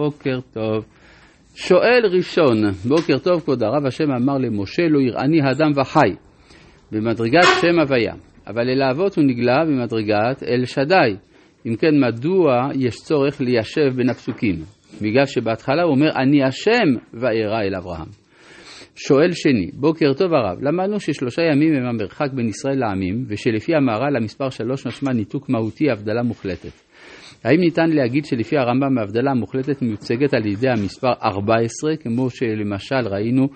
בוקר טוב. שואל ראשון, בוקר טוב כבוד הרב, השם אמר למשה לא יראני האדם וחי במדרגת שם הוויה, אבל אל האבות הוא נגלה במדרגת אל שדי. אם כן, מדוע יש צורך ליישב בין הפסוקים? בגלל שבהתחלה הוא אומר אני השם וארא אל אברהם. שואל שני, בוקר טוב הרב, למדנו ששלושה ימים הם המרחק בין ישראל לעמים, ושלפי המהר"ל המספר שלוש משמע ניתוק מהותי, הבדלה מוחלטת. האם ניתן להגיד שלפי הרמב"ם ההבדלה המוחלטת מיוצגת על ידי המספר 14, כמו שלמשל ראינו,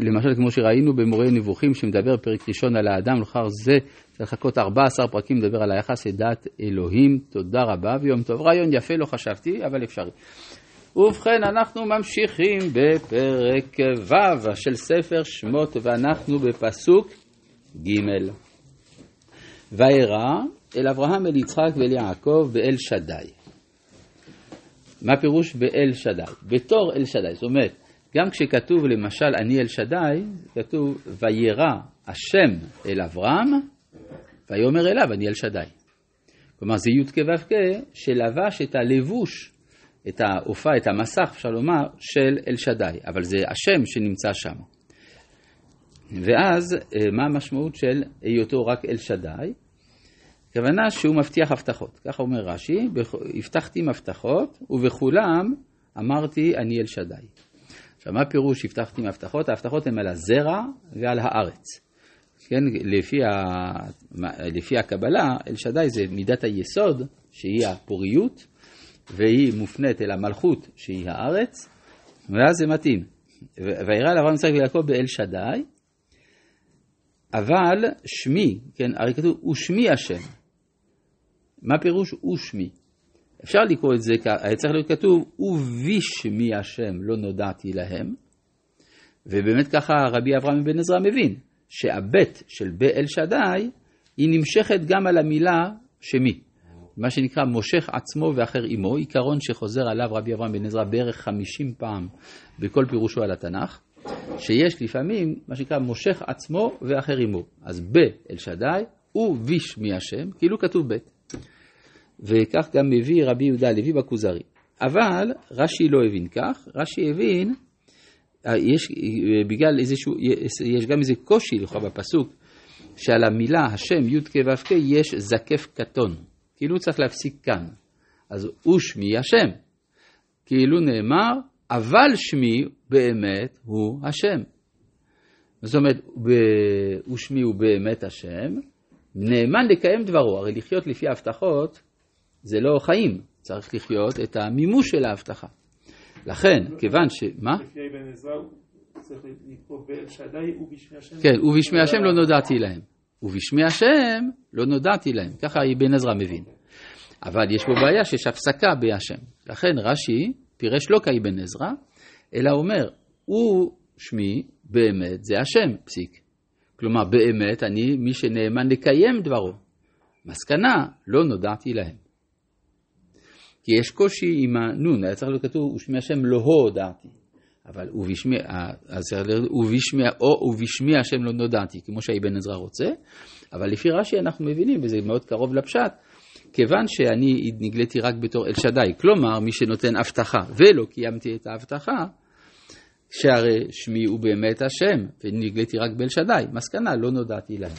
למשל כמו שראינו במורה נבוכים שמדבר פרק ראשון על האדם, לאחר זה צריך לחכות 14 פרקים לדבר על היחס לדת אלוהים. תודה רבה ויום טוב. רעיון יפה לא חשבתי, אבל אפשרי. ובכן, אנחנו ממשיכים בפרק ו' של ספר שמות, ואנחנו בפסוק ג'. וירא אל אברהם, אל יצחק ואל יעקב באל שדי. מה פירוש באל שדי? בתור אל שדי. זאת אומרת, גם כשכתוב למשל אני אל שדי, כתוב וירא השם אל אברהם, ויאמר אליו אני אל שדי. כלומר זה י"ק ו"ק שלבש את הלבוש, את ההופעה, את המסך, אפשר לומר, של אל שדי, אבל זה השם שנמצא שם. ואז אה, מה המשמעות של היותו רק אל שדי? הכוונה שהוא מבטיח הבטחות. ככה אומר רש"י, הבטחתי מבטחות ובכולם אמרתי אני אל שדי. עכשיו מה פירוש הבטחתי מבטחות? ההבטחות הן על הזרע ועל הארץ. כן, לפי, ה... לפי הקבלה, אל שדי זה מידת היסוד, שהיא הפוריות, והיא מופנית אל המלכות, שהיא הארץ, ואז זה מתאים. וירא לאברהם יצחק ויעקב באל שדי, אבל שמי, כן, הרי כתוב, ושמי השם. מה פירוש ושמי? אפשר לקרוא את זה, היה צריך להיות כתוב, ובשמי השם לא נודעתי להם, ובאמת ככה רבי אברהם בן עזרא מבין, שהבית של באל שדי, היא נמשכת גם על המילה שמי. מה שנקרא מושך עצמו ואחר עמו, עיקרון שחוזר עליו רבי אברהם בן עזרא בערך 50 פעם בכל פירושו על התנ"ך, שיש לפעמים מה שנקרא מושך עצמו ואחר עמו. אז באל שדי ובשמי השם, כאילו כתוב בית. וכך גם מביא רבי יהודה הלוי בכוזרי. אבל רש"י לא הבין כך, רש"י הבין, אה, יש, אה, בגלל איזשהו, יש גם איזה קושי לכאורה בפסוק, שעל המילה השם י"ק ו"ק יש זקף קטון, כאילו צריך להפסיק כאן. אז ושמי השם, כאילו נאמר, אבל שמי באמת הוא השם. זאת אומרת, ושמי הוא באמת השם, נאמן לקיים דברו, הרי לחיות לפי ההבטחות זה לא חיים, צריך לחיות את המימוש של ההבטחה. לכן, כיוון ש... מה? כן, ובשמי השם לא נודעתי להם. ובשמי השם לא נודעתי להם. ככה אבן עזרא מבין. אבל יש פה בעיה שיש הפסקה בהשם. לכן רש"י פירש לא כאבן עזרא, אלא אומר, הוא שמי באמת זה השם, פסיק. כלומר, באמת אני מי שנאמן לקיים דברו. מסקנה, לא נודעתי להם. כי יש קושי עם הנון, היה צריך להיות כתוב, ושמי השם לא הודעתי. אבל ובשמי, אז צריך להיות, ובשמי, או ובשמי השם לא נודעתי, כמו שהאבן עזרא רוצה, אבל לפי רש"י אנחנו מבינים, וזה מאוד קרוב לפשט, כיוון שאני נגליתי רק בתור אל שדי, כלומר מי שנותן הבטחה ולא קיימתי את ההבטחה, שהרי שמי הוא באמת השם, ונגליתי רק באל שדי, מסקנה, לא נודעתי להם.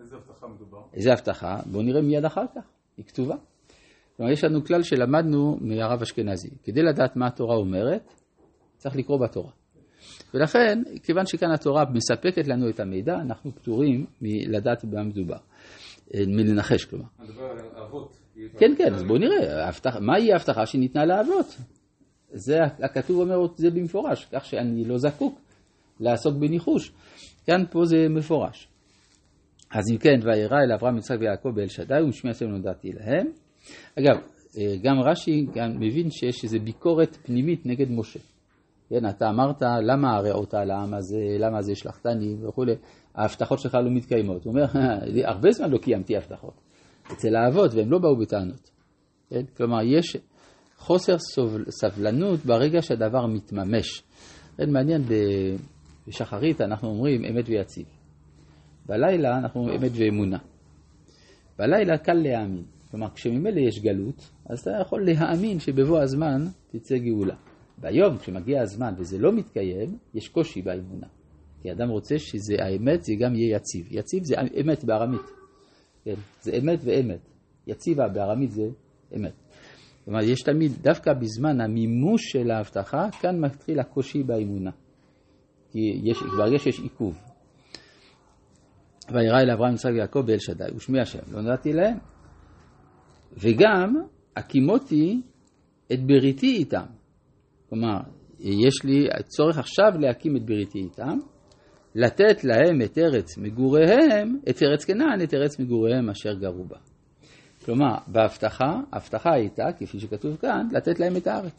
איזה הבטחה מדובר? איזה הבטחה? בואו נראה מיד אחר כך, היא כתובה. כלומר, יש לנו כלל שלמדנו מהרב אשכנזי. כדי לדעת מה התורה אומרת, צריך לקרוא בתורה. ולכן, כיוון שכאן התורה מספקת לנו את המידע, אנחנו פטורים מלדעת במה מדובר. אה, מלנחש, כלומר. מדבר על אבות. כן, כן, אז בואו נראה, מהי ההבטחה שניתנה לאבות? זה, הכתוב אומר את זה במפורש, כך שאני לא זקוק לעסוק בניחוש. כאן פה זה מפורש. אז אם כן, וירא אל אברהם, יצחק ויעקב באל שדי, ומשמי השם נודעתי להם. אגב, אה, גם רש"י גם מבין שיש איזו ביקורת פנימית נגד משה. כן, אתה אמרת, למה הרעות על העם הזה, למה זה שלחתני וכולי, ההבטחות שלך לא מתקיימות. הוא אומר, הרבה זמן לא קיימתי הבטחות אצל האבות, והם לא באו בטענות. כן? כלומר, יש חוסר סבלנות ברגע שהדבר מתממש. מעניין, בשחרית אנחנו אומרים אמת ויציב. בלילה אנחנו אומרים אמת ואמונה. בלילה קל להאמין. כלומר, כשממילא יש גלות, אז אתה יכול להאמין שבבוא הזמן תצא גאולה. והיום, כשמגיע הזמן וזה לא מתקיים, יש קושי באמונה. כי אדם רוצה שזה האמת, זה גם יהיה יציב. יציב זה אמת בארמית. כן, זה אמת ואמת. יציבה בארמית זה אמת. כלומר, יש תמיד, דווקא בזמן המימוש של ההבטחה, כאן מתחיל הקושי באמונה. כי יש, ברגע שיש עיכוב. וירא אל אברהם, יצחק ויעקב באל שדי, ושמי השם, לא נתתי להם. וגם, הקימותי את בריתי איתם. כלומר, יש לי צורך עכשיו להקים את בריתי איתם, לתת להם את ארץ מגוריהם, את ארץ כנען, את ארץ מגוריהם אשר גרו בה. כלומר, בהבטחה, ההבטחה הייתה, כפי שכתוב כאן, לתת להם את הארץ.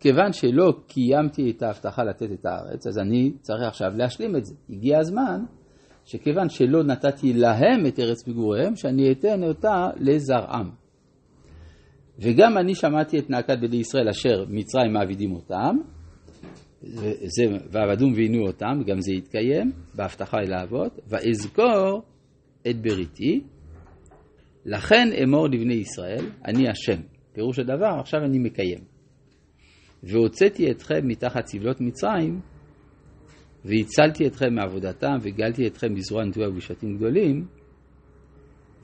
כיוון שלא קיימתי את ההבטחה לתת את הארץ, אז אני צריך עכשיו להשלים את זה. הגיע הזמן שכיוון שלא נתתי להם את ארץ מגוריהם, שאני אתן אותה לזרעם. וגם אני שמעתי את נאקת בני ישראל אשר מצרים מעבידים אותם, זה, ועבדום ועינו אותם, גם זה יתקיים, בהבטחה אל האבות, ואזכור את בריתי, לכן אמור לבני ישראל, אני השם. פירוש הדבר, עכשיו אני מקיים. והוצאתי אתכם מתחת סבלות מצרים, והצלתי אתכם מעבודתם, וגלתי אתכם בזרוע נטויה ובשעתים גדולים,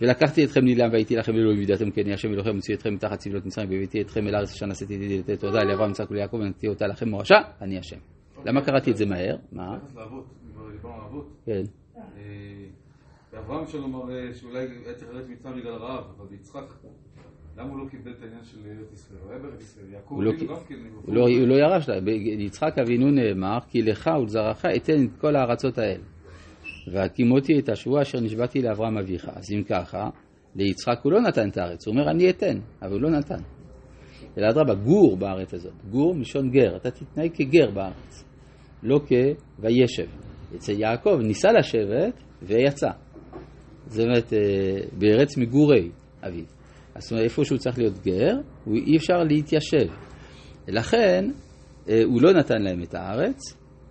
ולקחתי אתכם נילם והייתי לכם אלוהים וידעתם כי אני השם אלוהיכם מוציא אתכם מתחת סבלות מצרים והבאתי אתכם אל הארץ אשר נשאתי ידי לתת תודה לאברהם יצחק וליעקב ונתתי אותה לכם מורשה אני השם. למה קראתי את זה מהר? מה? כן. ואברהם שלו מראה שאולי היה צריך לרדת מצרים בגלל רעב, אבל ביצחק, למה הוא לא קיבל את העניין של ארץ ישראל? הוא היה בארץ ישראל, יעקב לא, אבינו גם כן... לא- הוא לא ירש לה, ביצחק אבינו נאמר, כי לך ולזרעך אתן את כל הארצות האלה. והקימותי את השבוע אשר נשבעתי לאברהם אביך. אז אם ככה, ליצחק הוא לא נתן את הארץ, הוא אומר אני אתן, אבל הוא לא נתן. אלא אדרבה, גור בארץ הזאת, גור מלשון גר, אתה תתנהג כגר בארץ, לא כוישב. אצל יעקב ניסה לשבת ויצא. זאת אומרת, אה, בארץ מגורי אביו. זאת אומרת, איפה שהוא צריך להיות גר, אי אפשר להתיישב. לכן, אה, הוא לא נתן להם את הארץ,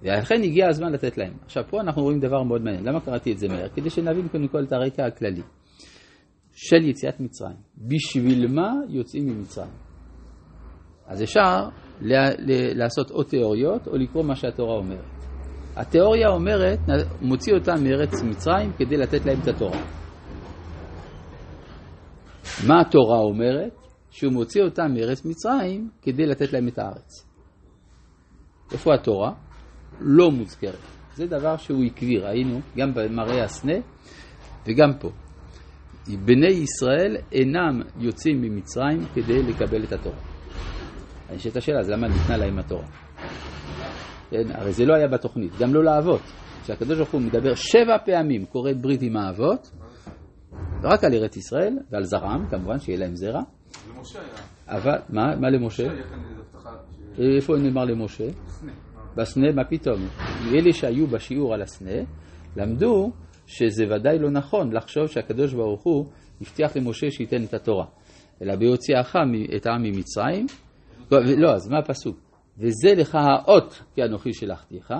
ולכן הגיע הזמן לתת להם. עכשיו, פה אנחנו רואים דבר מאוד מעניין. למה קראתי את זה מהר? כדי שנבין קודם כל את הרקע הכללי של יציאת מצרים. בשביל מה יוצאים ממצרים? אז אפשר לעשות או תיאוריות או לקרוא מה שהתורה אומרת. התיאוריה אומרת, מוציא אותם מארץ מצרים כדי לתת להם את התורה. מה התורה אומרת? שהוא מוציא אותם מארץ מצרים כדי לתת להם את הארץ. איפה התורה? לא מוזכרת. זה דבר שהוא עקבי, ראינו גם במראה הסנה וגם פה. בני ישראל אינם יוצאים ממצרים כדי לקבל את התורה. אני אשאל את השאלה, אז למה ניתנה להם התורה? כן, הרי זה לא היה בתוכנית, גם לא לאבות. כשהקדוש ברוך הוא מדבר שבע פעמים, קורא ברית עם האבות, רק על ארץ ישראל ועל זרעם, כמובן, שיהיה להם זרע. למשה היה. אבל, מה, מה למשה? איפה נאמר למשה? בסנה, מה פתאום? אלה שהיו בשיעור על הסנה, למדו שזה ודאי לא נכון לחשוב שהקדוש ברוך הוא הבטיח למשה שייתן את התורה. אלא בהוציאך את העם ממצרים, לא, אז מה הפסוק? וזה לך האות כי אנוכי שלחתיך,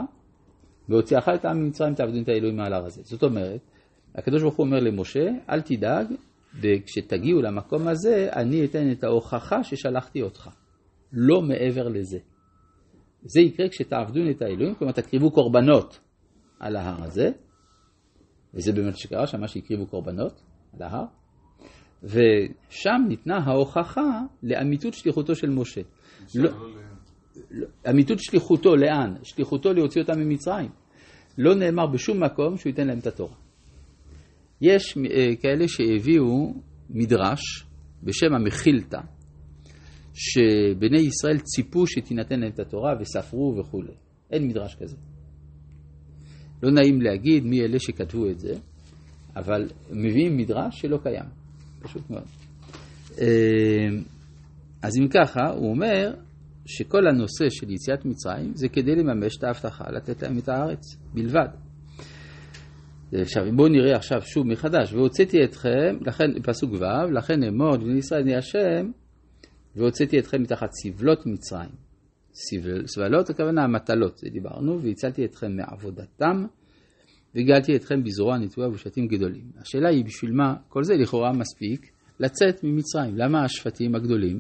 והוציאך את העם ממצרים תעבדו את האלוהים מעל הר הזה. זאת אומרת, הקדוש ברוך הוא אומר למשה, אל תדאג, וכשתגיעו למקום הזה, אני אתן את ההוכחה ששלחתי אותך. לא מעבר לזה. זה יקרה כשתעבדו את האלוהים, כלומר תקריבו קורבנות על ההר הזה, וזה באמת שקרה שם, שהקריבו קורבנות על ההר, ושם ניתנה ההוכחה לאמיתות שליחותו של משה. לא, לא, אמיתות שליחותו לאן? שליחותו להוציא אותם ממצרים. לא נאמר בשום מקום שהוא ייתן להם את התורה. יש אה, כאלה שהביאו מדרש בשם המחילתא, שבני ישראל ציפו שתינתן להם את התורה וספרו וכולי. אין מדרש כזה. לא נעים להגיד מי אלה שכתבו את זה, אבל מביאים מדרש שלא קיים, פשוט מאוד. אה, אז אם ככה, הוא אומר שכל הנושא של יציאת מצרים זה כדי לממש את ההבטחה לתת להם את הארץ בלבד. עכשיו, בואו נראה עכשיו שוב מחדש. והוצאתי אתכם, לכן, פסוק ו', לכן אמור, בני ישראל אני השם, והוצאתי אתכם מתחת סבלות מצרים. סבל, סבלות, הכוונה המטלות, זה דיברנו, והצלתי אתכם מעבודתם, והגעתי אתכם בזרוע נטויה ובשתים גדולים. השאלה היא בשביל מה, כל זה לכאורה מספיק לצאת ממצרים. למה השבטים הגדולים?